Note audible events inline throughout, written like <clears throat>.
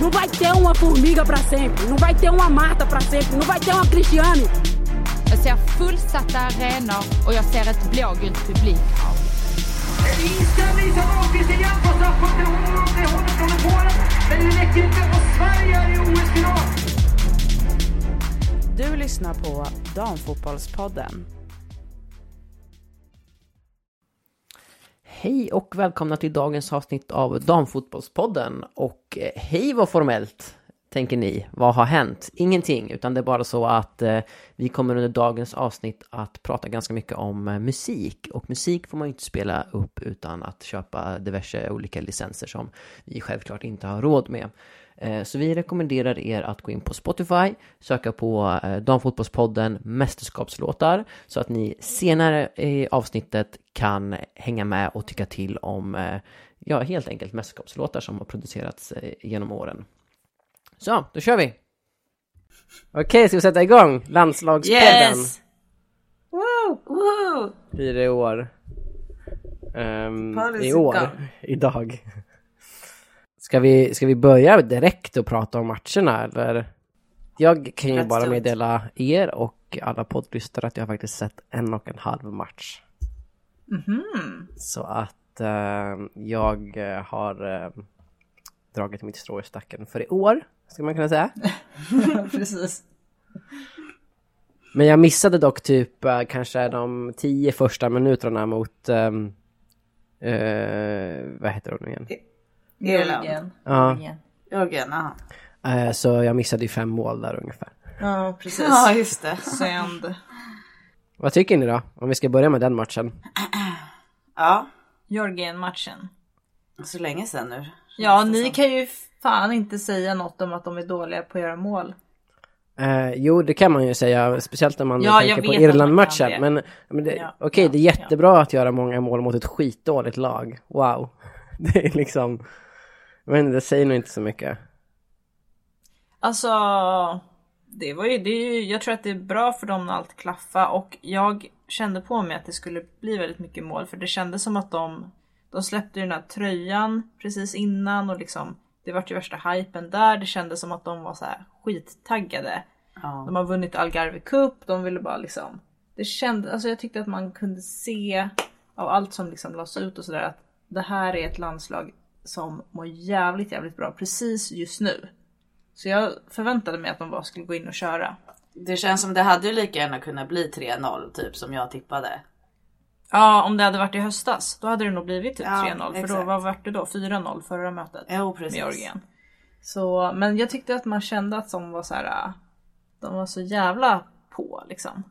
Não vai ter uma formiga para sempre, não vai ter uma Marta para sempre, não vai ter uma Cristiane. Jag ser fullsatta arenor och jag ser ett blågult publikhav. Inställning som Ahlqvist igen på straffpunkten. Hon når upp det hållet från Polen. Men det räcker inte och Sverige är i OS-final. Du lyssnar på Damfotbollspodden. Hej och välkomna till dagens avsnitt av Damfotbollspodden. Och eh, hej vad formellt, tänker ni. Vad har hänt? Ingenting, utan det är bara så att eh, vi kommer under dagens avsnitt att prata ganska mycket om eh, musik. Och musik får man ju inte spela upp utan att köpa diverse olika licenser som vi självklart inte har råd med. Eh, Så vi rekommenderar er att gå in på Spotify, söka på eh, Damfotbollspodden mästerskapslåtar så att ni senare i avsnittet kan hänga med och tycka till om, eh, ja helt enkelt mästerskapslåtar som har producerats genom åren. Så, då kör vi! Okej, ska vi sätta igång landslagspodden? Yes! Woo! Woo! Det i år? Policy I år, gone. <laughs> idag. Ska vi, ska vi börja direkt och prata om matcherna eller? Jag kan ju bara meddela er och alla poddlyssnare att jag har faktiskt sett en och en halv match. Mhm. Så att eh, jag har eh, dragit mitt strå i stacken för i år, ska man kunna säga. <laughs> Precis. Men jag missade dock typ eh, kanske de tio första minuterna mot, ehm, eh, vad heter hon nu igen? Irland. Ja, Jörgen, ja. eh, så jag missade ju fem mål där ungefär. Ja, precis. Ja, just det. Synd. Vad tycker ni då? Om vi ska börja med den matchen. <clears throat> Ja, Georgien-matchen. så länge sedan nu. Ja, ni som. kan ju fan inte säga något om att de är dåliga på att göra mål. Eh, jo, det kan man ju säga, speciellt när man Ja, tänker på vet att man Irland-matchen. Men, men det, Ja, okej, ja, det är jättebra att göra många mål mot ett skitdåligt lag. Wow. <laughs> Det är liksom... Men det säger nog inte så mycket. Alltså, det var ju, det är ju, jag tror att det är bra för dem när allt klaffar och jag kände på mig att det skulle bli väldigt mycket mål för det kändes som att de, de släppte ju den här tröjan precis innan och liksom det vart ju värsta hypen där. Det kändes som att de var så här skittaggade. Ja. De har vunnit Algarve Cup, de ville bara liksom det kändes, alltså jag tyckte att man kunde se av allt som liksom lades ut och sådär att det här är ett landslag som mår jävligt jävligt bra precis just nu. Så jag förväntade mig att de bara skulle gå in och köra. Det känns som det hade ju lika gärna kunnat bli 3-0 typ som jag tippade. Ja, om det hade varit i höstas, då hade det nog blivit typ Ja, 3-0. För då, vad vart det då? 4-0 förra mötet? Jo precis. Med Georgien. Så, men jag tyckte att man kände att de var så här. De var så jävla på liksom.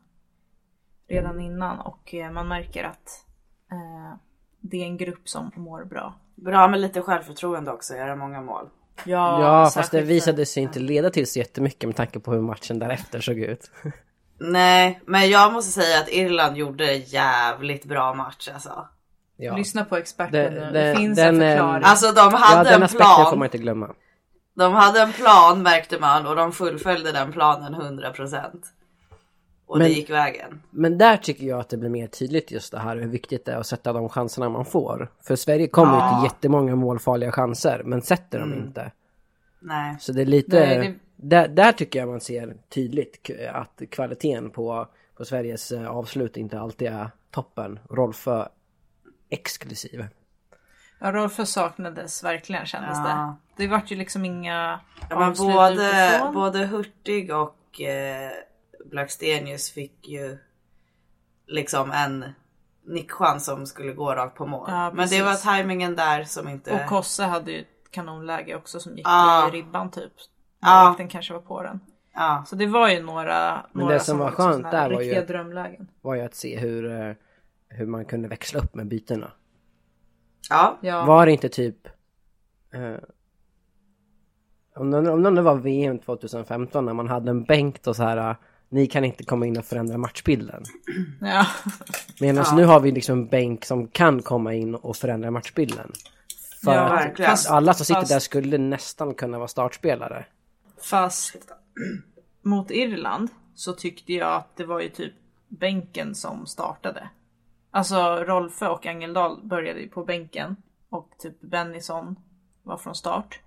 Redan innan och eh, man märker att eh, det är en grupp som mår bra. Bra med lite självförtroende också, göra många mål. Ja, fast det visade sig inte leda till så jättemycket med tanke på hur matchen därefter såg ut. <laughs> Nej, men jag måste säga att Irland gjorde jävligt bra match alltså. Ja. Lyssna på experten Det- det- Det, finns den, en eh, förklaring. Alltså de ja, hade den en aspekten får man plan. inte glömma. De hade en plan märkte man och de fullföljde den planen 100%. Och Men- det gick vägen. Men där tycker jag att det blir mer tydligt just det här hur viktigt det är att sätta de chanserna man får. För Sverige kommer ju till jättemånga målfarliga chanser men sätter dem inte. Nej. Så det är lite, Nej, det- Där, där tycker jag man ser tydligt att kvaliteten på, på Sveriges eh, avslut inte alltid är toppen. Rolfö exklusiv. Ja, Rolfö saknades verkligen kändes Ja. det. Det vart ju liksom inga Ja, men avslut både, utifrån. både Hurtig och eh, Blackstenius fick ju liksom en nickchans som skulle gå rakt på mål. Ja, men det var tajmingen där som inte... Och Kosse hade ju ett kanonläge också som gick Ja. i ribban typ. Ja. Målvakten kanske var på den. Ja, Så det var ju några, Men några det som var liksom skönt där var ju drömlägen. Var ju att se hur, eh, hur man kunde växla upp med bytena. ja. Ja, Var det inte typ... Eh, om, det, om det var VM 2015 när man hade en bänk och så här... Ni kan inte komma in och förändra matchbilden. <clears throat> ja. Medan nu har vi liksom en bänk som kan komma in och förändra matchbilden. För Ja, verkligen. fast- alla som sitter fast- där skulle nästan kunna vara startspelare. Fast mot Irland så tyckte jag att det var ju typ bänken som startade. Alltså Rolfö och Angeldal började ju på bänken och typ Bennison var från start.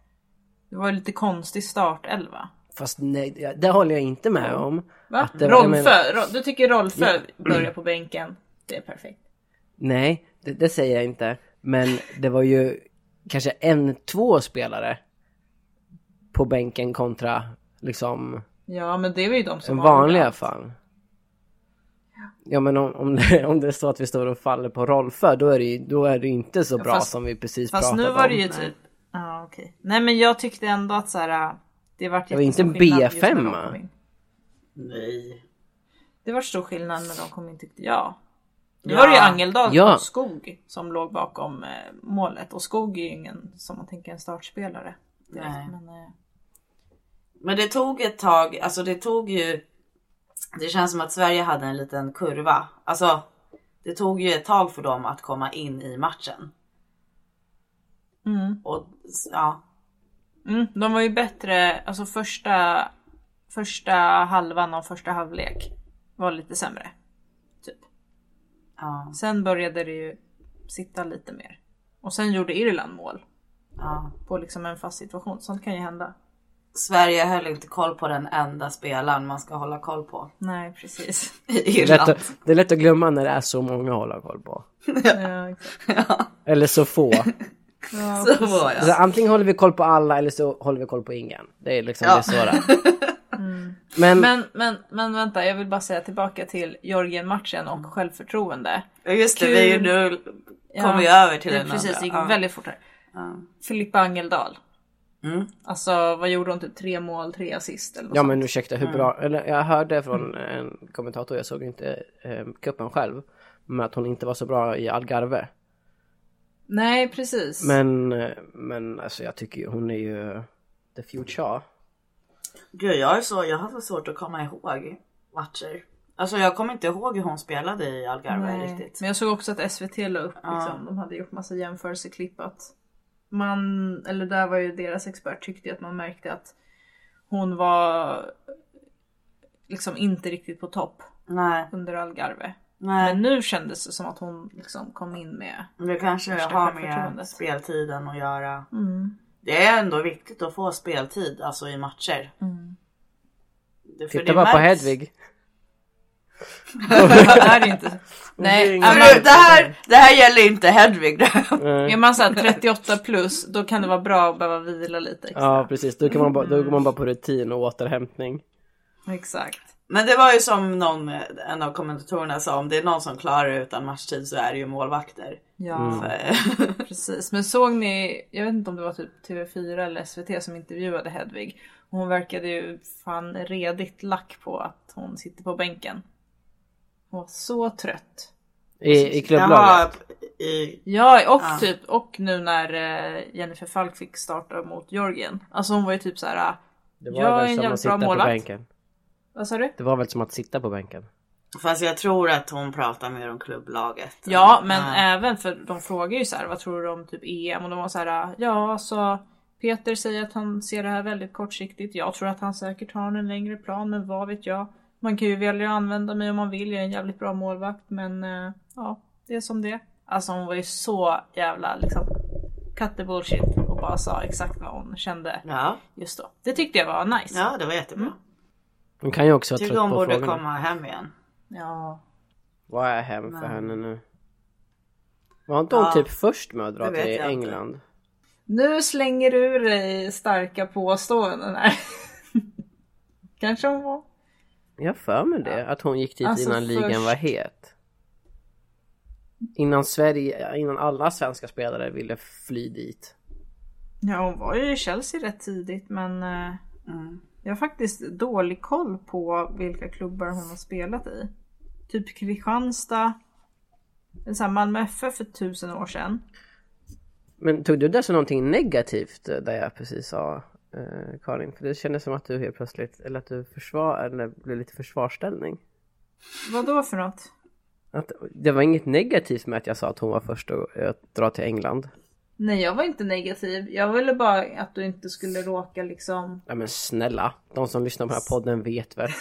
Det var ju lite konstig startelva. Fast nej, det håller jag inte med om. Va? Att det Rolfö, Ro- du tycker Rolfö börjar på bänken? Det är perfekt. Nej, det, det säger jag inte. Men det var ju kanske en, två spelare på bänken kontra liksom Ja men det var ju de som vanliga allt. fall. Ja men om, om, det, om det är så att vi står och faller på Rolfö då är det ju då är det inte så bra fast- som vi precis Fast pratade nu var det om. ju typ... Ja okej. Nej men jag tyckte ändå att så här. Det vart Det var inte de B5. kom in. Nej. Det var stor skillnad när de kom in tyckte jag. Nu var det ju Angeldal Ja. och Skog som låg bakom eh, målet och Skog är ju ingen som man tänker en startspelare. direkt, Nej. Men, eh, Men det tog ett tag, alltså det tog ju... Det känns som att Sverige hade en liten kurva. Alltså det tog ju ett tag för dem att komma in i matchen. mm. Och ja, Mm, de var ju bättre, alltså första, första halvan av första halvlek var lite sämre. Typ. ja, Sen började det ju sitta lite mer. Och sen gjorde Irland mål ja. på liksom en fast situation. Sånt kan ju hända. Sverige höll inte koll på den enda spelaren man ska hålla koll på Nej precis. <laughs> i Det är, Irland. att, det är lätt att glömma när det är så många att hålla koll på. <laughs> ja, exakt. Eller så få. <laughs> Ja, <laughs> Så var Så jag. antingen håller vi koll på alla eller så håller vi koll på ingen. Det är liksom Ja. det så det är. Men, Men, men, men vänta, jag vill bara säga tillbaka till Georgien-matchen och självförtroende. Ja, Just det, Kul. vi nu Ja, kommer vi över till det den precis, det gick. Ja. väldigt fort här. Ja. Filippa Angeldal. Mm. Alltså vad gjorde hon? Typ tre mål, tre assist eller något ja sånt. men ursäkta hur bra, eller jag hörde från en kommentator, jag såg inte eh, kuppen själv. Men att hon inte var så bra i Algarve. Nej precis. Men, men alltså jag tycker ju hon är ju the future. Gud, jag, är så, jag har så svårt att komma ihåg matcher. Alltså jag kommer inte ihåg hur hon spelade i Algarve Nej. riktigt. Men jag såg också att SVT la upp liksom, de hade gjort massa jämförelseklipp att man, eller där var ju deras expert tyckte att man märkte att hon var liksom inte riktigt på topp Nej, under Algarve. Nej. Men nu kändes det som att hon liksom kom in med det kanske har med speltiden att göra. mm. Det är ändå viktigt att få speltid, alltså i matcher. Mm. Titta Det, det bara på märks- Hedvig. <laughs> det är inte. Nej, det, det, här, det här gäller inte Hedvig. <laughs> Här. är man så här 38 plus då kan det vara bra att behöva vila lite extra. Ja precis, då, kan man bara, då går man bara på rutin och återhämtning. Exakt. Men det var ju som någon, en av kommentatorerna sa, om det är någon som klarar det utan matchtid så är det ju målvakter. Ja. För- <laughs> Precis, men såg ni, jag vet inte om det var typ TV4 eller SVT som intervjuade Hedvig. Hon verkade ju fan redigt lack på att hon sitter på bänken. Hon var så trött. I, i klubblaget. I, Ja, och Ja. typ, och nu när eh, Jennifer Falk fick starta mot Georgien. Alltså hon var ju typ så här. Det var jag är väl en jävligt bra på målvakt. Vad sa du? Det var väl som att sitta på bänken. fast jag tror att hon pratar mer om klubblaget. Ja, men Ja. även för de frågar ju så här, vad tror du om typ EM? Och de var så här, ja alltså Peter säger att han ser det här väldigt kortsiktigt. Jag tror att han säkert har en längre plan, men vad vet jag? Man kan ju välja att använda mig om man vill. Jag är en jävligt bra målvakt, men eh, ja, det är som det. Alltså hon var ju så jävla liksom cut the bullshit och bara sa exakt vad hon kände Ja, just då. Det tyckte jag var nice. ja, det var jättebra. Mm. Hon kan ju också vara Tycker trött på borde frågorna. komma hem igen. Ja. Vad är hem för Nej. henne nu? Var inte hon Ja, typ först med att dra till jag inte. England? Nu slänger du ur dig starka påståenden här. <laughs> Kanske hon var. Jag för mig det, att hon gick dit Alltså, innan ligan först- var het. Innan Sverige, innan alla svenska spelare ville fly dit. Ja, hon var ju i Chelsea rätt tidigt men eh, Mm. Jag har faktiskt dålig koll på vilka klubbar hon har spelat i. Typ Kristianstad, här Malmö FF för tusen år sedan. Men tog du det som någonting negativt eh, där jag precis sa eh, Karin? För det kändes som att du helt plötsligt, eller att du försvar, eller blev lite försvarställning. Vad då för något? Att, det var inget negativt med att jag sa att hon var först att, att dra till England. Nej, jag var inte negativ. Jag ville bara att du inte skulle råka liksom... Ja men snälla, de som lyssnar på den här podden vet väl. <laughs>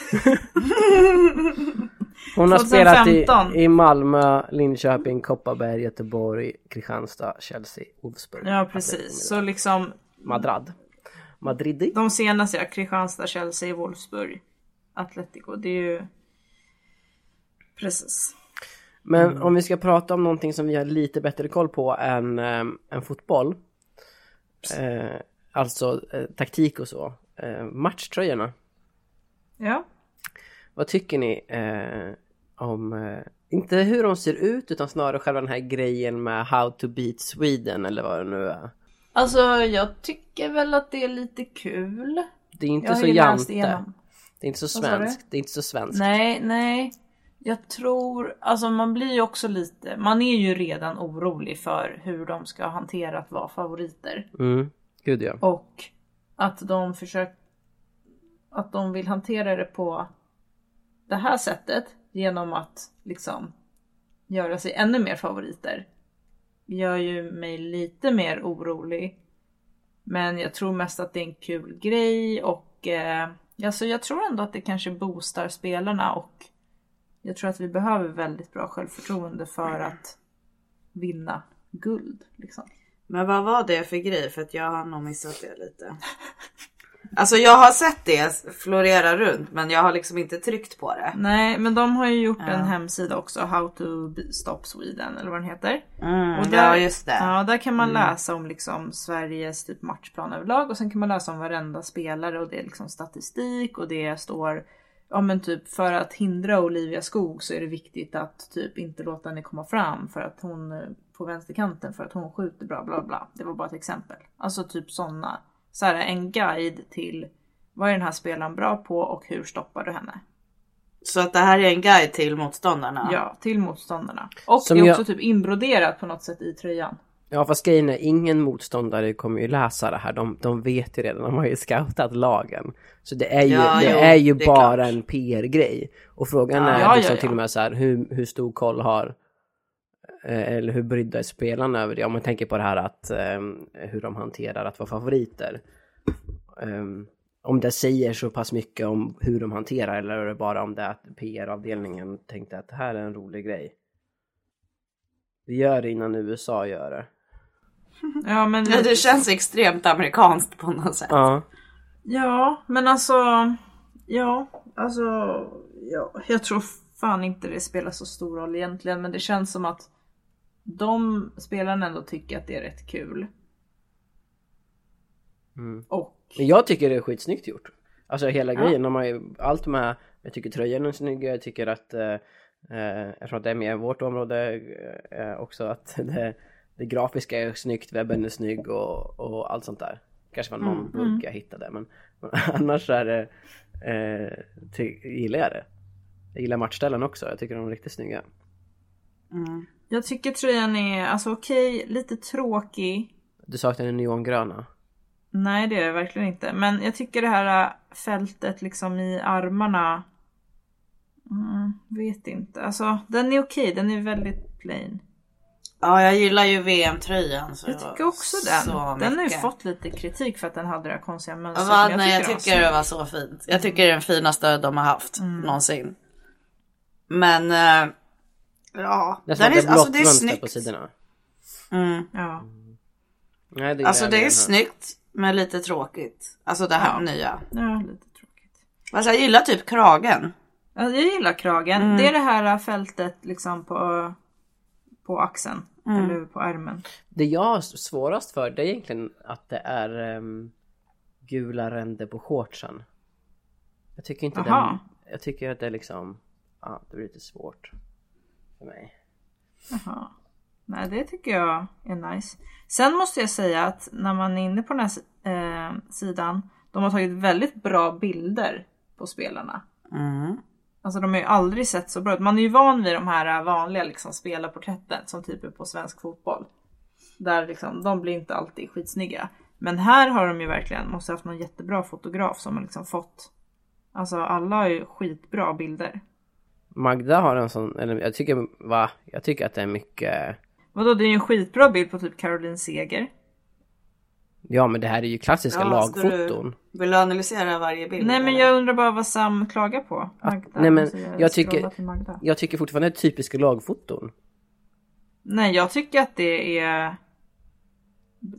Hon har spelat i, 2015. i Malmö, Linköping, Kopparberg, Göteborg, Kristianstad, Chelsea, Wolfsburg. Ja, precis. Så liksom... Madrad. Madrid. De senaste, ja, Kristianstad, Chelsea, Wolfsburg, Atletico. Det är ju... Precis. Men om vi ska prata om någonting som vi har lite bättre koll på än, äh, än fotboll. Eh, alltså eh, taktik och så. Eh, matchtröjorna. Ja. Vad tycker ni eh, om, eh, inte hur de ser ut utan snarare själva den här grejen med How to beat Sweden eller vad det nu är. Alltså jag tycker väl att det är lite kul. Det är inte Jag så jante. Det är inte så svenskt. Det är inte så svenskt. Nej, nej. Jag tror, alltså man blir ju också lite, man är ju redan orolig för hur de ska hantera att vara favoriter. Mm, gud ja. Och att de försöker, att de vill hantera det på det här sättet genom att liksom göra sig ännu mer favoriter. Gör ju mig lite mer orolig. Men jag tror mest att det är en kul grej och eh, alltså jag tror ändå att det kanske boostar spelarna och jag tror att vi behöver väldigt bra självförtroende för att vinna guld. Liksom. Men vad var det för grej? För att jag har nog missat det lite. Alltså jag har sett det florera runt men jag har liksom inte tryckt på det. Nej, men de har ju gjort Ja. en hemsida också, How to Stop Sweden eller vad den heter. Mm, Och där- ja just det. Ja, där kan man läsa om liksom Sveriges typ matchplan överlag och sen kan man läsa om varenda spelare och det är liksom statistik och det står Ja men typ för att hindra Olivia Skog så är det viktigt att typ inte låta henne komma fram för att hon eh, på vänsterkanten för att hon skjuter bla bla bla. Det var bara ett exempel. Alltså typ sådana. Så här en guide till vad är den här spelaren bra på och hur stoppar du henne? Så att det här är en guide till motståndarna. Ja, till motståndarna. Och Som det är jag- också typ inbroderat på något sätt i tröjan. Ja fast grejen är, ingen motståndare kommer ju läsa det här. De, de vet ju redan, de har ju scoutat lagen. Så det är ju, Ja, det jo, är ju det är bara klart. en PR-grej. Och frågan Ja, är ja, liksom till och med så här, hur, hur stor koll har eh, eller hur brydda är spelarna över det? Om man tänker på det här att ehm, hur de hanterar att vara favoriter. Ehm, om det säger så pass mycket om hur de hanterar eller är det bara om det att PR-avdelningen tänkte att det här är en rolig grej. Vi gör det innan USA gör det. Ja men Ja, det känns extremt amerikanskt på något sätt. Ja. Ja, men alltså. Ja, alltså. Ja, jag tror fan inte det spelar så stor roll egentligen. Men det känns som att de spelarna ändå tycker att det är rätt kul. Mm. Och Men jag tycker det är skitsnyggt gjort. Alltså hela Ja. grejen, de har ju allt med, jag tycker tröjan är snygg, jag tycker att, eh, eh, jag tror att det är mer vårt område eh, också, att det, det grafiska är snyggt, webben är snygg och, och allt sånt där. Kanske var någon Mm, bugg jag hittade, men, men <laughs> annars är det, eh, ty, gillar jag det. Jag gillar matchställen också, jag tycker de är riktigt snygga. Mm. jag tycker tröjan är alltså okej, lite tråkig. Du saknar den neongröna. Nej det är det verkligen inte. Men jag tycker det här äh, fältet liksom i armarna. Mm, vet inte. Alltså den är okej, den är väldigt plain. Ja, jag gillar ju VM-tröjan. så Jag tycker också den. Den har ju fått lite kritik för att den hade det här konstiga mönstret. Ja, men nej, jag tycker det var så fint. Jag tycker det är den finaste de har haft Mm. någonsin. Men äh, ja, Det är den är alltså det är mönster på snyggt. sidorna. Mm. Ja. Nej, det Alltså det jag är snyggt men lite tråkigt. Alltså det här Ja. nya. ja, lite tråkigt. Alltså jag gillar typ kragen. Ja, jag gillar kragen. Mm. Det är det här fältet liksom på, på axeln. Mm. Eller på ärmen. Det jag har svårast för det är egentligen att det är um, gula ränder på shortsen. Jag tycker inte Aha. den... Jag tycker att det är liksom... Ja, det blir lite svårt för mig. Jaha. Nej, det tycker jag är nice. Sen måste jag säga att när man är inne på den här eh, sidan. De har tagit väldigt bra bilder på spelarna. Mm. Alltså de har ju aldrig sett så bra ut. Man är ju van vid de här vanliga liksom spelarporträtten som typ är på svensk fotboll. Där liksom, de blir inte alltid skitsnygga. Men här har de ju verkligen, måste ha haft någon jättebra fotograf som har liksom fått Alltså alla har ju skitbra bilder. Magda har en sån, eller jag tycker, va? Jag tycker att det är mycket... Vadå det är ju en skitbra bild på typ Caroline Seger. Ja men det här är ju klassiska Ja, lagfoton. Du, vill du analysera varje bild? Nej men eller? jag undrar bara vad Sam klagar på. Magda. nej, men Måste jag tycker- till Magda. Jag tycker fortfarande det är typiska lagfoton. Nej jag tycker att det är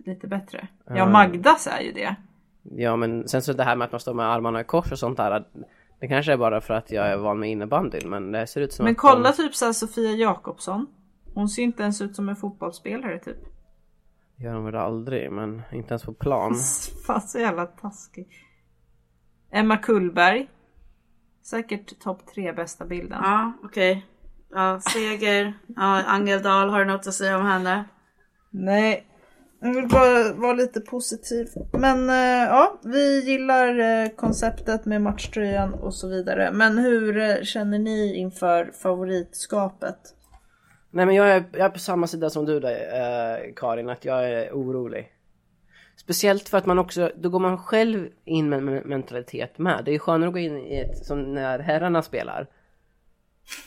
lite bättre. Ja Ah. Magdas är ju det. Ja men sen så det här med att man står med armarna i kors och sånt där. Det kanske är bara för att jag är van med innebandyn men det ser ut som Men att kolla de typ såhär Sofia Jakobsson. Hon ser inte ens ut som en fotbollsspelare typ. Gör de väl aldrig men inte ens på plan. <laughs> Fan så jävla taskig. Emma Kullberg. Säkert topp tre bästa bilden. Ja, okej. Ja, seger. Ja, Angeldal, har du något att säga om henne? Nej, jag vill bara vara lite positiv. Men eh, ja, vi gillar eh, konceptet med matchtröjan och så vidare. Men hur eh, känner ni inför favoritskapet? Nej men jag är, jag är på samma sida som du där eh, Karin, att jag är orolig. Speciellt för att man också, då går man själv in med en mentalitet med. Det är ju skönare att gå in i ett, som när herrarna spelar.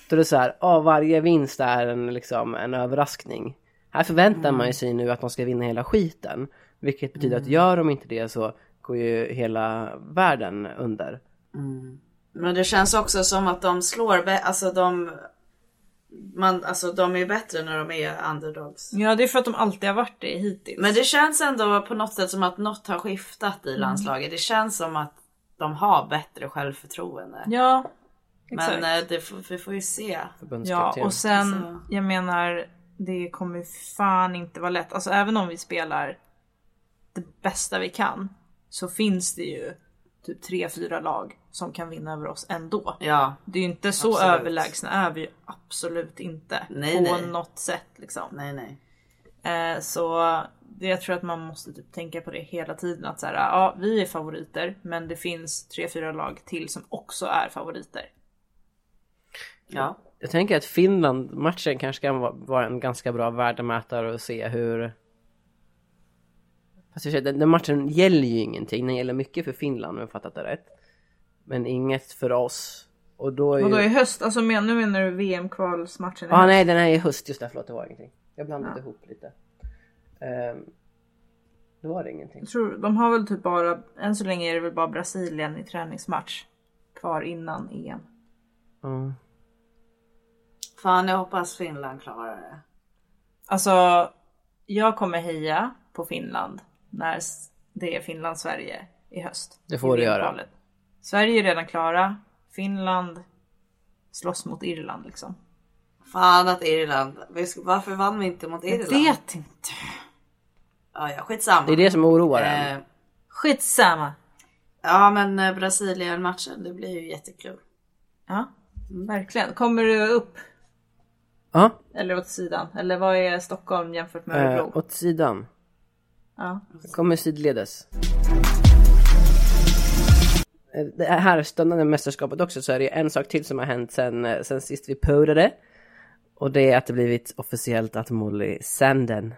Då är det så här, ja varje vinst är en, liksom, en överraskning. Här förväntar man ju sig nu att de ska vinna hela skiten. Vilket betyder att gör de inte det så går ju hela världen under. Men det känns också som att de slår, alltså de, man, alltså de är bättre när de är underdogs. Ja, det är för att de alltid har varit det hittills. Men det känns ändå på något sätt som att något har skiftat i landslaget. Det känns som att de har bättre självförtroende. Ja, exakt. Men eh, det vi får ju se. Ja, och sen, Alltså- jag menar, det kommer ju fan inte vara lätt. Alltså även om vi spelar det bästa vi kan så finns det ju typ tre, fyra lag som kan vinna över oss ändå. Ja, Det är ju inte så Absolut. överlägsna är vi ju absolut inte. Nej, på nej. något sätt liksom. nej nej. Eh, så det, jag tror att man måste typ tänka på det hela tiden. Att så här, ja, vi är favoriter, men det finns tre, fyra lag till som också är favoriter. Ja. Jag tänker att Finland-matchen kanske kan vara- en ganska bra värdemätare och se hur... Fast sig, den, den matchen gäller ju ingenting, den gäller mycket för Finland om jag fattat det rätt. Men inget för oss. Och då är Och då ju... i höst, alltså men, nu menar du VM-kvalsmatchen i Ah, nej, den är i höst, just det, förlåt det var ingenting. Jag blandade ihop lite. Um, då var det ingenting. Jag tror, de har väl typ bara, än så länge är det väl bara Brasilien i träningsmatch kvar innan EM. Ja. Fan jag hoppas Finland klarar det. Alltså, jag kommer heja på Finland när det är Finland-Sverige i höst. Det får du göra. Sverige är redan klara. Finland slåss mot Irland liksom. Fan att Irland, varför vann vi inte mot Jag Irland? vet inte. Ja, ja skitsamma. Det är det som oroar en. Eh, Skitsamma. ja men eh, Brasilien-matchen, det blir ju jättekul. Ja, verkligen. Kommer du upp Ja, eller åt sidan? Eller vad är Stockholm jämfört med eh, Örebro? åt sidan. Ja. Kommer sidledes. Eh, Det här stundande mästerskapet också så är det en sak till som har hänt sen, eh, sen sist vi podade. Och det är att det blivit officiellt att Molly Sanden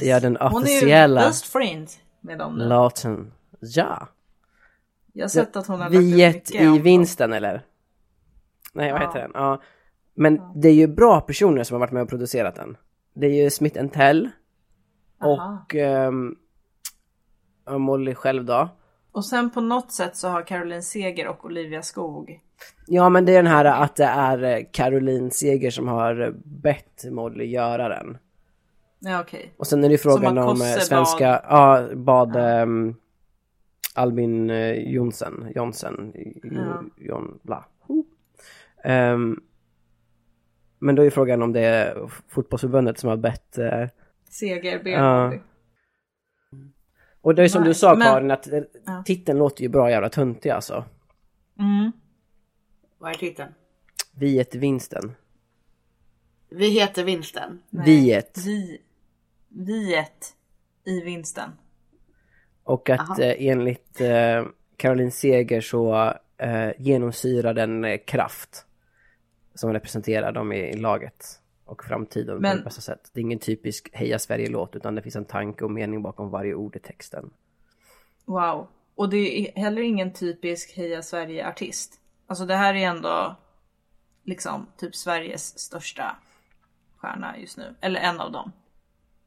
gör den Hon är ju officiella best friend med dem nu. låten. Ja! Jag har sett att hon har Viet i vinsten eller? Nej vad Ja. heter den? Ja. Men det är ju bra personer som har varit med och producerat den. Det är ju Smith Tell Aha. och och Molly själv då. Och sen på något sätt så har Caroline Seger och Olivia Skog. Ja men det är den här att det är eh, Caroline Seger som har bett Molly göra den. Ja okej. Och sen är det frågan om eh, bad- svenska, ja bad ehm, Albin eh, Jonsen, Jonsen, Ja. Jon, bla. Ehm, men då är frågan om det är fotbollsförbundet som har bett eh, Seger. Molly. Och det är som du Nej, sa men- Karin att eh, Ja. titeln låter ju bra jävla töntig alltså. Mm. Vad är titeln? Viet vinsten. Vi heter vinsten. Viet. Vi. Viet i vinsten. Och att Aha. eh, enligt eh, Caroline Seger så eh, genomsyrar den eh, kraft som representerar dem i, i laget och framtiden Men- på det bästa sätt. Det är ingen typisk Heja Sverige-låt utan det finns en tanke och mening bakom varje ord i texten. Wow. Och det är heller ingen typisk Heja Sverige-artist. Alltså det här är ändå liksom typ Sveriges största stjärna just nu. Eller en av dem.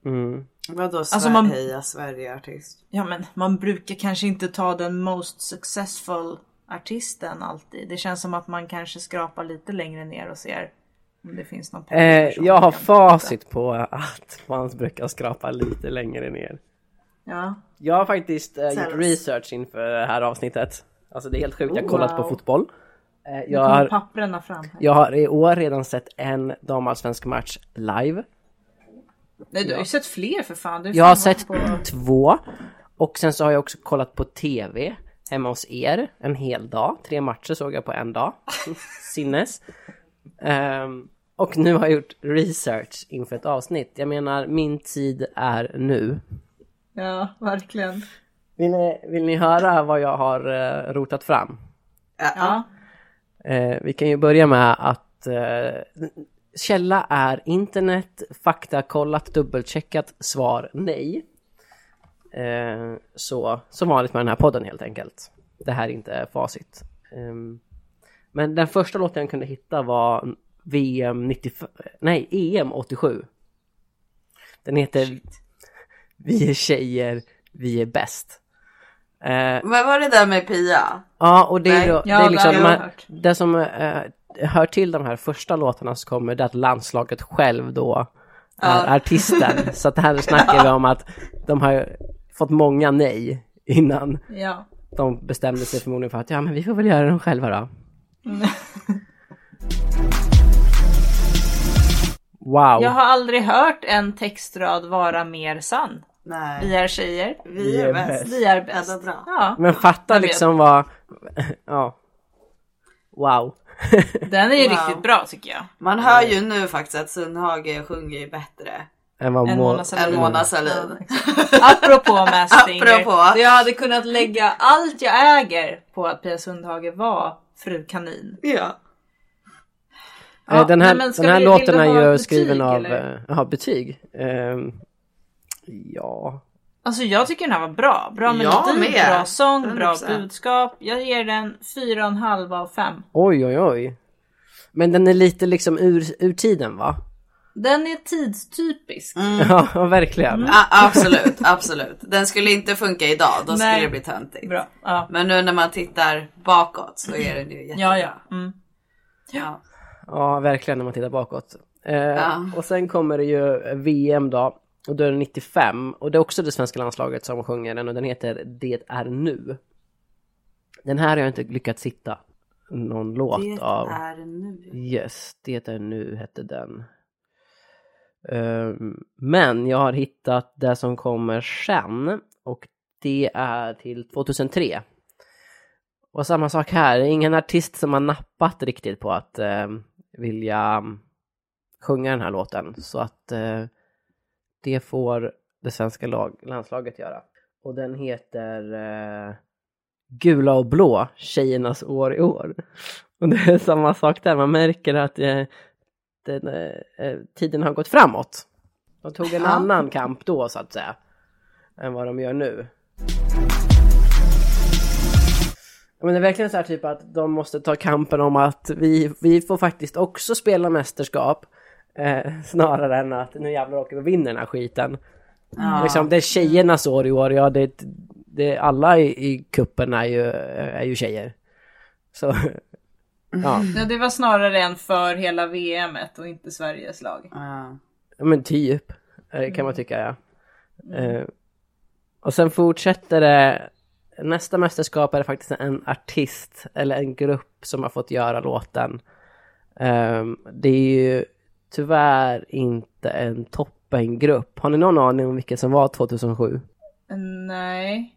Mm. Vadå Alltså, man- Heja Sverige-artist? Ja men man brukar kanske inte ta den most successful artisten alltid. Det känns som att man kanske skrapar lite längre ner och ser om det finns någon Eh, jag har facit på att man brukar skrapa lite längre ner. Ja. Jag har faktiskt eh, gjort research inför det här avsnittet. Alltså det är helt sjukt, jag har kollat på wow. fotboll. Eh, Jag har, papperna fram här. jag har i år redan sett en damallsvensk match live. Nej du har ju sett fler för fan. Jag har sett på... två. Och sen så har jag också kollat på TV hemma hos er en hel dag. Tre matcher såg jag på en dag. <laughs> Sinnes. Ehm, och nu har jag gjort research inför ett avsnitt. Jag menar, min tid är nu. Ja, verkligen. Vill ni, vill ni höra vad jag har uh, rotat fram? Ja. Eh, vi kan ju börja med att eh, källa är internet, faktakollat, dubbelcheckat, svar nej. Så som vanligt med den här podden helt enkelt. Det här är inte facit. Ehm, men den första låten jag kunde hitta var VM 95, nej EM 87. Den heter Vi är tjejer, vi är bäst. Eh, Men var det där med Pia? Ja, och det är, då, Ja, det är det liksom, har jag de här- hört. det som eh, hör till de här första låtarna så kommer det att landslaget själv då är artisten. <laughs> Så att här snackar vi om att de har fått många nej innan Ja. de bestämde sig förmodligen för att ja men vi får väl göra dem själva då. <laughs> Wow. Jag har aldrig hört en textrad vara mer sann. Nej. Vi är tjejer. Vi är bäst. Vi är bäst. Ja, är bra. Ja, Men fatta liksom vad, <laughs> ja. Wow. <laughs> den är ju Wow. riktigt bra tycker jag. Man hör ju nu faktiskt att Sundhage sjunger ju bättre Än vad En må- Mona Sahlin. än Mona Sahlin. Apropå <laughs> Masked Singer. Apropå. Jag hade kunnat lägga allt jag äger på att Pia Sundhage var fru kanin. Ja. Ja, Eh, den här, nej, den här vi- låten är ju betyg, skriven av, eller? eh, jaha betyg. Ehm, ja. Alltså jag tycker den här var bra. Bra melodi, med. bra sång, bra 100%. budskap. Jag ger den 4,5 av 5. Oj oj oj. Men den är lite liksom ur, ur tiden va? Den är tidstypisk. <laughs> Ja verkligen. Ja, absolut, absolut. Den skulle inte funka idag, då skulle Nej. det bli töntigt. Bra. Ja, Men nu när man tittar bakåt så är den ju jättebra. ja. ja. Mm. ja. Ja verkligen när man tittar bakåt. Eh, Ja. Och sen kommer det ju VM då. Och då är det 95. Och det är också det svenska landslaget som sjunger den och den heter Det är nu. Den här har jag inte lyckats hitta någon låt Det av. är nu. Yes, det är nu hette den. Ehm, men jag har hittat det som kommer sen och det är till 2003. Och samma sak här, det är ingen artist som har nappat riktigt på att ehm, vilja mm, sjunga den här låten. Så att eh, det får det svenska lag, landslaget göra. Och den heter eh, Gula och blå, tjejernas år i år. <laughs> Och det är samma sak där, man märker att eh, den, eh, eh, tiden har gått framåt. De tog en Ja. annan kamp då så att säga, än vad de gör nu. Men det är verkligen så här typ att de måste ta kampen om att vi, vi får faktiskt också spela mästerskap. Eh, snarare än att nu jävlar åker vi och vinner den här skiten. Ja. Liksom, det är tjejernas år i år, ja det, det, alla i, i kuppen är ju, är ju tjejer. Så, <laughs> ja, Ja, det var snarare en för hela VMet och inte Sveriges lag. Ja. men typ eh, kan man tycka ja. Eh, och sen fortsätter det, nästa mästerskap är det faktiskt en artist eller en grupp som har fått göra låten. Eh, det är ju tyvärr inte en toppengrupp. Har ni någon aning om vilken som var 2007? Nej.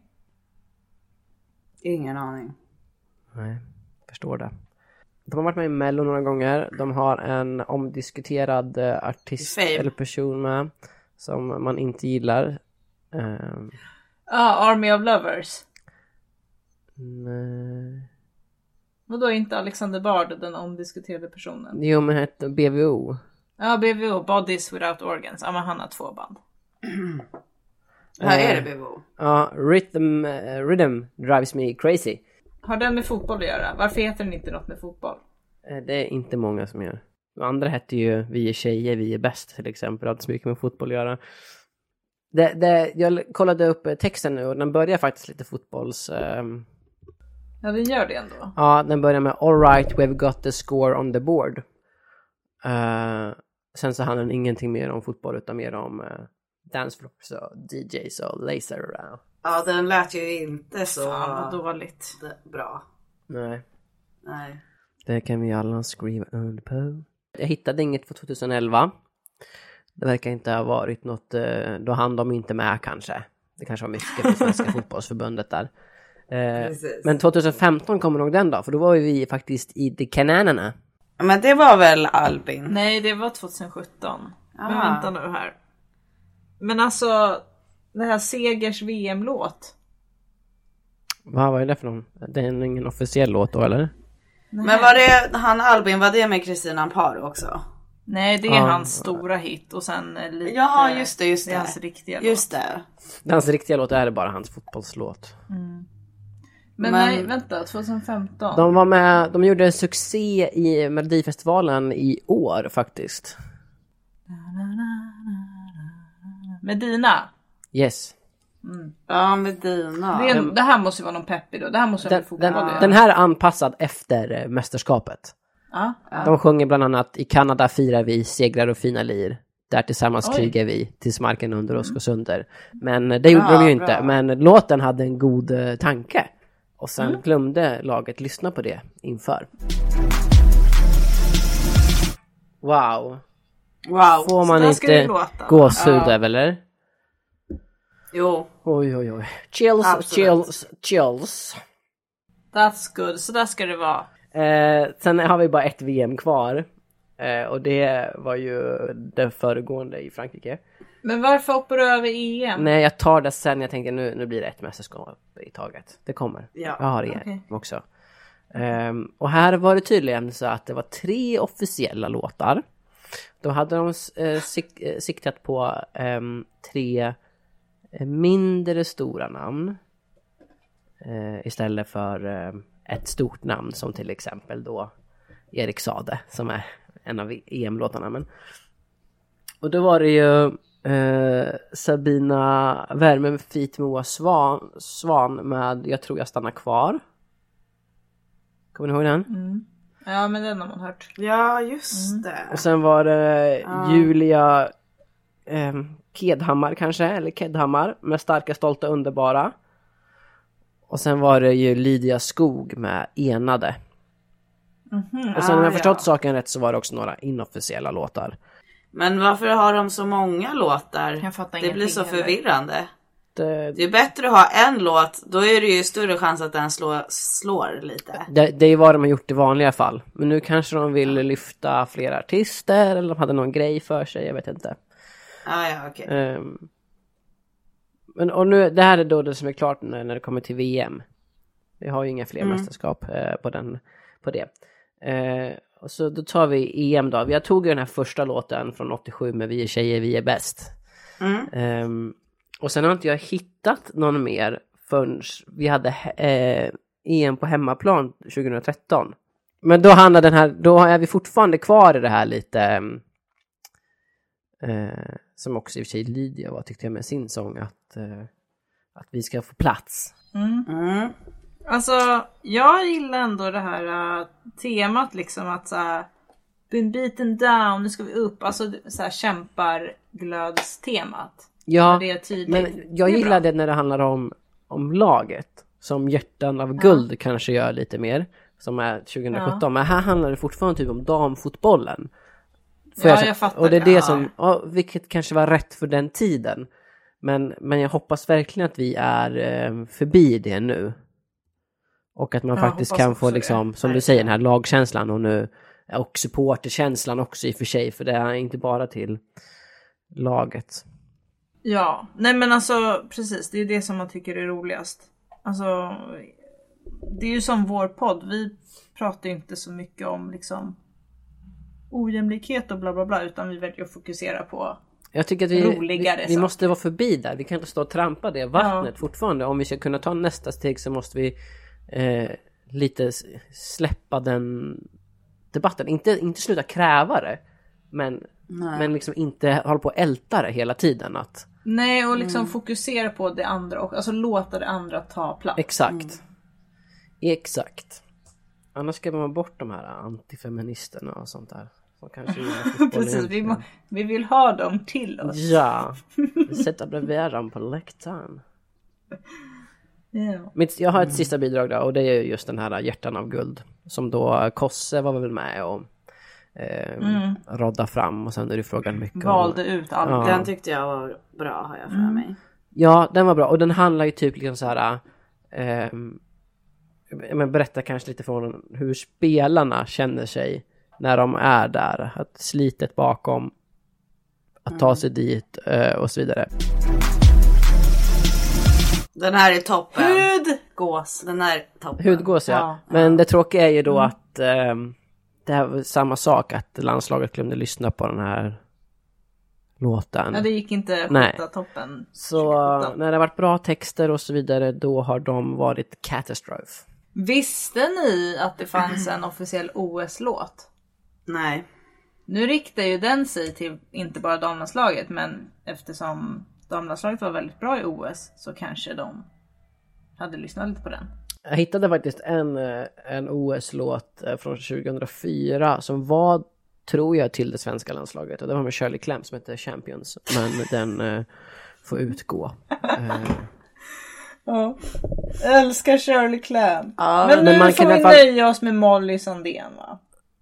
Ingen aning. Nej, förstår det. De har varit med i Mello några gånger. De har en omdiskuterad eh, artist Fame. eller person med som man inte gillar. Ehm, Ja, Army of Lovers. Nej. Vadå inte Alexander Bard, den omdiskuterade personen? Jo, men hette BVO. Ja, BVO, Bodies Without Organs. Ja, men han har två band. Här är Eh. det BVO. Ja, Rhythm, eh, Rhythm Drives Me Crazy. Har den med fotboll att göra? Varför heter den inte något med fotboll? Eh, Det är inte många som gör. De andra hette ju Vi är tjejer, vi är bäst till exempel. Det har inte så mycket med fotboll att göra. Det, det, jag kollade upp eh, texten nu och den börjar faktiskt lite fotbolls... ehm, Ja, den gör det ändå. Ja, den börjar med All right, we've got the score on the board. Eh, sen så handlar den ingenting mer om fotboll utan mer om eh, Dance floors och DJs och laser. och- Ja den lät ju inte så Fan vad dåligt. bra. Nej, Nej. det kan vi alla skriva under på. Jag hittade inget för 2011. Det verkar inte ha varit något, eh, då hann de inte med kanske. Det kanske var mycket för Svenska <laughs> fotbollsförbundet där. Eh, Precis. men 2015 kommer nog den då, för då var vi faktiskt i The Cananerna. Men det var väl Albin? Nej det var 2017. Men Ah. vänta nu här. Men alltså det här Segers VM-låt. Vad var det för någon? Det är ingen officiell låt då eller? Men var det han Albin, var det med Kristina Amparo också? Nej det är Ja. hans stora hit och sen eh, lite... Jaha just det, just Det det. är hans riktiga Just låt. det. Hans riktiga låt är bara hans fotbollslåt. Men, Men- nej vänta 2015. De var med, de gjorde succé i Melodifestivalen i år faktiskt. Medina. Yes. Ja Medina. Det, är, det här måste ju vara någon peppig då. Det här måste Den, den, göra. den här är anpassad efter eh, mästerskapet. Ja. De sjunger bland annat I Kanada firar vi segrar och fina lir. Där tillsammans Oj. krigar vi tills marken under oss går sönder. Men eh, det gjorde de ju inte. bra. Men låten hade en god eh, tanke. Och sen Mm. glömde laget lyssna på det inför. Wow. Wow. Får man inte gåshud Ja. eller? Jo. Oj oj oj. Chills, Absolut. chills, chills. That's good. Så där ska det vara. Eh, sen har vi bara ett VM kvar. Eh, och det var ju det föregående i Frankrike. Men varför hoppar du över EM? Nej, jag tar det sen. Jag tänker nu, nu blir det ett mästerskap i taget. Det kommer. Ja, jag har det okej. också. Ehm, och här var det tydligen så att det var tre officiella låtar. Då hade de eh, sik eh, siktat på ehm, tre eh, mindre stora namn. Eh, istället för eh, ett stort namn som till exempel då Erik Sade som är en av EM-låtarna. Men... Och då var det ju eh, Sabina Värme feat Moa Svan, Svan med Jag tror jag stannar kvar. Kommer ni ihåg den? Ja men den har man hört. Ja just det. Och sen var det Julia eh, Kedhammar kanske, eller Kedhammar med Starka, Stolta, Underbara. Och sen var det ju Lydia Skog med Enade. Och sen om Ah, jag förstått ja. saken rätt så var det också några inofficiella låtar. Men varför har de så många låtar? Jag fattar det blir så heller. förvirrande. Det, Det är bättre att ha en låt, då är det ju större chans att den slår, slår lite. det, det är vad de har gjort i vanliga fall. Men nu kanske de vill lyfta fler artister eller de hade någon grej för sig, jag vet inte. Ah, ja, okej. Ehm, men och nu, det här är då det som är klart när, när det kommer till VM. Vi har ju inga fler mästerskap eh, på, den, på det. Eh, och så då tar vi EM då. Jag tog ju den här första låten från 87 med Vi är tjejer, vi är bäst. Mm. Ehm, och sen har inte jag hittat någon mer förrän vi hade eh, EM på hemmaplan 2013. Men då handlar den här, då är vi fortfarande kvar i det här lite eh, som också i och för sig Lydia var tyckte jag med sin sång att, eh, att vi ska få plats. Mm. Alltså jag gillar ändå det här äh, temat liksom att såhär Been beaten down, nu ska vi upp. Alltså såhär kämparglödstemat. Ja, men jag gillar det när det handlar om, om laget. Som Hjärtan av guld kanske gör lite mer. Som är 2017. Men här handlar det fortfarande typ om damfotbollen. Får Ja, säga. jag fattar Och det är det. det Ja. som, ja, vilket kanske var rätt för den tiden. Men, men jag hoppas verkligen att vi är eh, förbi det nu. Och att man Jag faktiskt kan få liksom, som du säger, den här lagkänslan och nu och supporterkänslan också i och för sig. För det är inte bara till laget. Ja, nej men alltså precis, det är det som man tycker är roligast. Alltså, det är ju som vår podd, vi pratar ju inte så mycket om liksom ojämlikhet och bla bla bla utan vi väljer att fokusera på Jag tycker att vi, roligare vi, vi måste vara förbi där. Vi kan inte stå och trampa det vattnet fortfarande. Om vi ska kunna ta nästa steg så måste vi eh, lite släppa den debatten. Inte, inte sluta kräva det. Men, men liksom inte hålla på och älta det hela tiden. Att, Nej och liksom fokusera på det andra och alltså låta det andra ta plats. exakt. Exakt. Annars ska man bort de här antifeministerna och sånt där. Som kanske <laughs> Precis, vi, må, vi vill ha dem till oss. Ja, vi <laughs> sätter bredvid dem på läktaren. Ja. Mitt, jag har ett sista bidrag då och det är just den här Hjärtan av guld. Som då Kosse var väl med och eh, rodda fram och sen är det frågan mycket om... Valde ut allt. Ja. Den tyckte jag var bra har jag för mig. Ja, den var bra och den handlar ju typ liksom så här. ja, men berätta kanske lite från hur spelarna känner sig när de är där. Att slitet bakom, att ta sig dit eh, och så vidare. Den här är toppen. Hudgås. Den här är toppen. Hudgås ja. Ja. Men det tråkiga är ju då att ehm, det här var samma sak att landslaget glömde lyssna på den här låten. Ja, det gick inte Nej. skjuta toppen. Så 2017. när det har varit bra texter och så vidare då har de varit katastrof. Visste ni att det fanns en officiell OS-låt? Nej. Nu riktar ju den sig till inte bara damlandslaget men eftersom damlandslaget var väldigt bra i OS så kanske de hade lyssnat lite på den. Jag hittade faktiskt en, eh, en OS-låt eh, från 2004 som var, tror jag, till det svenska landslaget. Och det var med Shirley Clamp som heter Champions. Men <laughs> den eh, får utgå. Eh, <laughs> Ja. Älskar Shirley Clamp. Ja, men nu men man får vi fall- nöja oss med Molly Sandén va?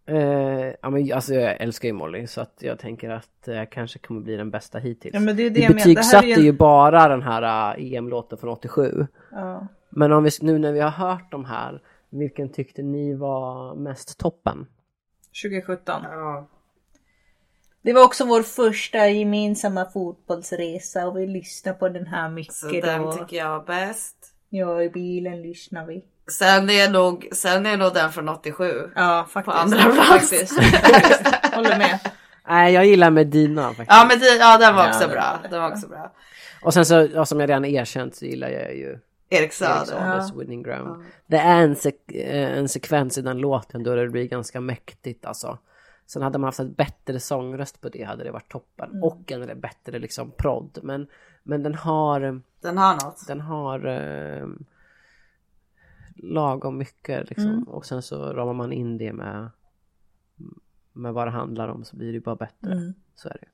Eh, ja, men alltså jag älskar ju Molly så att jag tänker att eh, kanske kommer bli den bästa hittills. Ja, men det är det Vi jag menar. Det här är betygsatte ju en- ju bara den här eh, EM-låten från 87. Ja. Men om vi, nu när vi har hört de här, vilken tyckte ni var mest toppen? 2017. Ja. Det var också vår första gemensamma fotbollsresa och vi lyssnade på den här mycket Så den då. tycker jag är bäst. Ja, i bilen lyssnar vi. Sen är nog, sen är nog den från 87. Ja, faktiskt. På andra plats. Faktiskt. faktiskt. <laughs> Håller med. Nej, jag gillar Medina faktiskt. Ja men det, ja, den var Ja, också den bra. Den var också bra. Och sen så, ja, som jag redan erkänt så gillar jag ju Erik Erik Saade. Saades Winning Ground. Det är en, sek- eh, en sekvens i den låten då det blir ganska mäktigt alltså. Sen hade man haft ett bättre sångröst på det hade det varit toppen. Och en bättre liksom prodd. Men, men den har, Den har något. den har eh, lagom mycket liksom. Och sen så ramar man in det med, med vad det handlar om så blir det ju bara bättre. Så är det.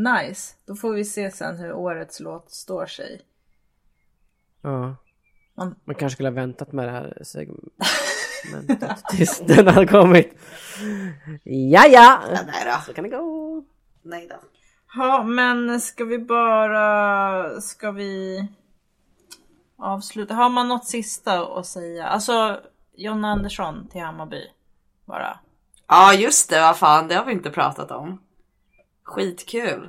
Nice. Då får vi se sen hur årets låt står sig. Ja. Man- kanske skulle ha väntat med det här segmentet <laughs> tills den hade kommit. Ja, ja. Ja, nej då. Så kan det gå. Nej då. Ja, men ska vi bara... Ska vi avsluta? Har man något sista att säga? Alltså, John Andersson till Hammarby. Bara. Ja just det, vad fan det har vi inte pratat om. Skitkul.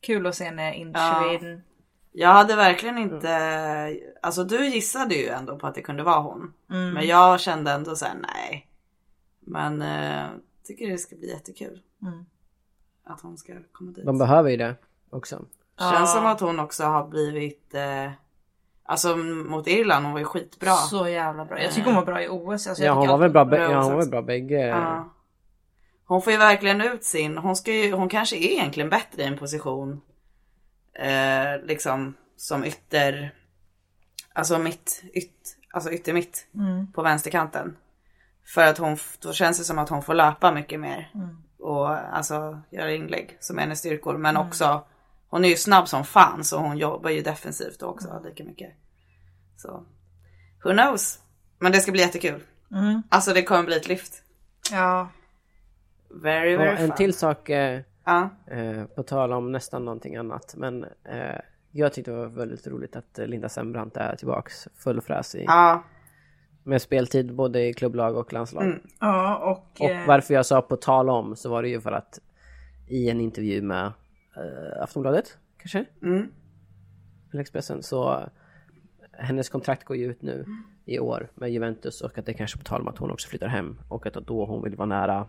Kul att se henne in Ja. Jag hade verkligen inte, alltså du gissade ju ändå på att det kunde vara hon. Men jag kände ändå såhär nej. Men eh, tycker det ska bli jättekul. Att hon ska komma dit. De behöver ju det också. Känns som att hon också har blivit, eh, alltså mot Irland, hon var ju skitbra. Så jävla bra. Jag tycker hon var bra i OS. Alltså, jag Ja, hon var väl bra, bra ja, hon var bra bägge. Ja. Hon får ju verkligen ut sin, hon, ska ju, hon kanske är egentligen bättre i en position eh, liksom som ytter, alltså mitt, ytt, alltså yttermitt på vänsterkanten. För att hon, då känns det som att hon får löpa mycket mer och alltså göra inlägg som är hennes styrkor. Men också, hon är ju snabb som fan så hon jobbar ju defensivt också lika mycket. Så, who knows? Men det ska bli jättekul. Alltså det kommer bli ett lyft. Ja. Very, Och very en fun. till sak, eh, Ja. eh, på tal om nästan någonting annat. Men eh, jag tyckte det var väldigt roligt att Linda Sembrant är tillbaks full fräs i, Ja. med speltid både i klubblag och landslag. Mm. Ja, och... Och eh, varför jag sa på tal om så var det ju för att i en intervju med eh, Aftonbladet kanske? Mm. Eller Expressen så hennes kontrakt går ju ut nu i år med Juventus och att det kanske på tal om att hon också flyttar hem och att då hon vill vara nära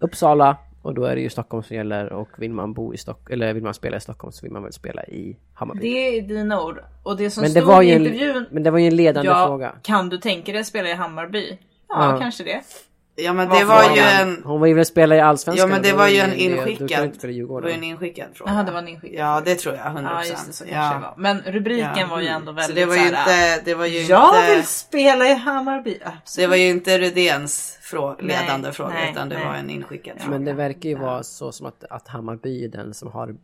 Uppsala och då är det ju Stockholm som gäller och vill man bo i Stockholm eller vill man spela i Stockholm så vill man väl spela i Hammarby. Det är dina ord. Och det som men, det stod var i ju en, intervjun... men det var ju en ledande ja, fråga. kan du tänka dig att spela i Hammarby? Ja, Ja. kanske det. Ja men det var ju en... Hon väl spela i Allsvenskan? Ja men det var ju en inskickad. Det var ju en inskickad fråga. Jaha, det var en inskickad Ja det tror jag, 100%. Ja just det, så kanske ja. det var. Men rubriken Ja. var ju ändå väldigt Så det var ju inte, det var ju Jag inte, vill spela i Hammarby. så det var ju inte Rydéns frå, ledande Nej, fråga nej, utan det nej. var en inskickad fråga. Men det verkar ju vara så som att, att Hammarby är den som har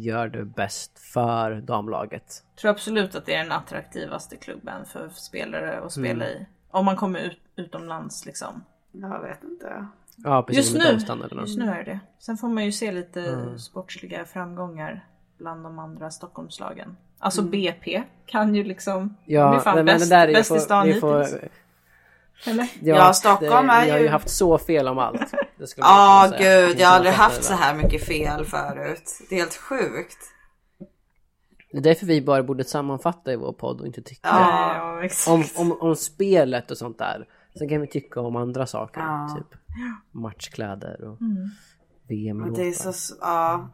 gör det bäst för damlaget. Jag tror absolut att det är den attraktivaste klubben för spelare att spela Mm. i. Om man kommer ut, utomlands liksom. Jag vet inte. Ja, precis. Just nu, just nu är det. Sen får man ju se lite Mm. sportsliga framgångar bland de andra Stockholmslagen. Alltså Mm. BP kan ju liksom, de är Ja, fan men, men bäst, det där är bäst i stan vi får, hittills. Eller? Ja, Stockholm det, är Vi har ju ju- haft så fel om allt. Ja säga. gud, jag har aldrig haft så här mycket fel förut. Det är helt sjukt. Det är därför vi bara borde sammanfatta i vår podd och inte tycka Ja. Om, om, om spelet och sånt där. Sen kan vi tycka om andra saker. Ja. Typ matchkläder och Mm. VM Men det är så, ja.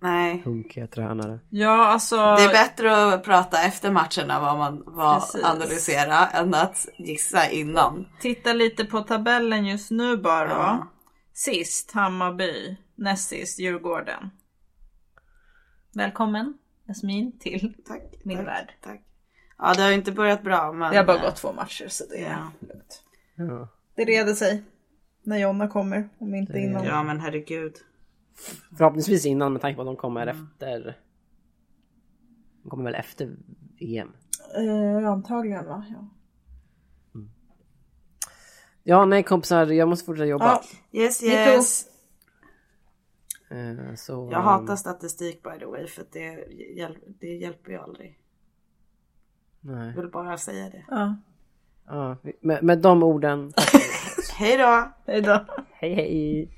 Nej. Hunkiga tränare. Ja, alltså. Det är bättre att prata efter matcherna vad man vad Precis. analysera än att gissa innan. Titta lite på tabellen just nu bara. Ja. Sist Hammarby, näst sist Djurgården. Välkommen Jasmin till Tack. min tack, värld. Tack. Ja det har ju inte börjat bra men. Det har bara eh, gått två matcher så det är Ja. lugnt. Ja. Det reder sig. När Jonna kommer, om inte innan. Ja men herregud. Förhoppningsvis innan med tanke på att de kommer Mm. efter... De kommer väl efter VM. Eh, antagligen va? Ja. Ja, nej kompisar, jag måste fortsätta jobba. Ja. Yes yes. Eh, Så, Jag hatar statistik by the way för det, hjäl- det hjälper ju aldrig. Nej. Jag vill bara säga det. ja. Ja, med, med de orden. <laughs> Hej då! Hej då. Hej hej!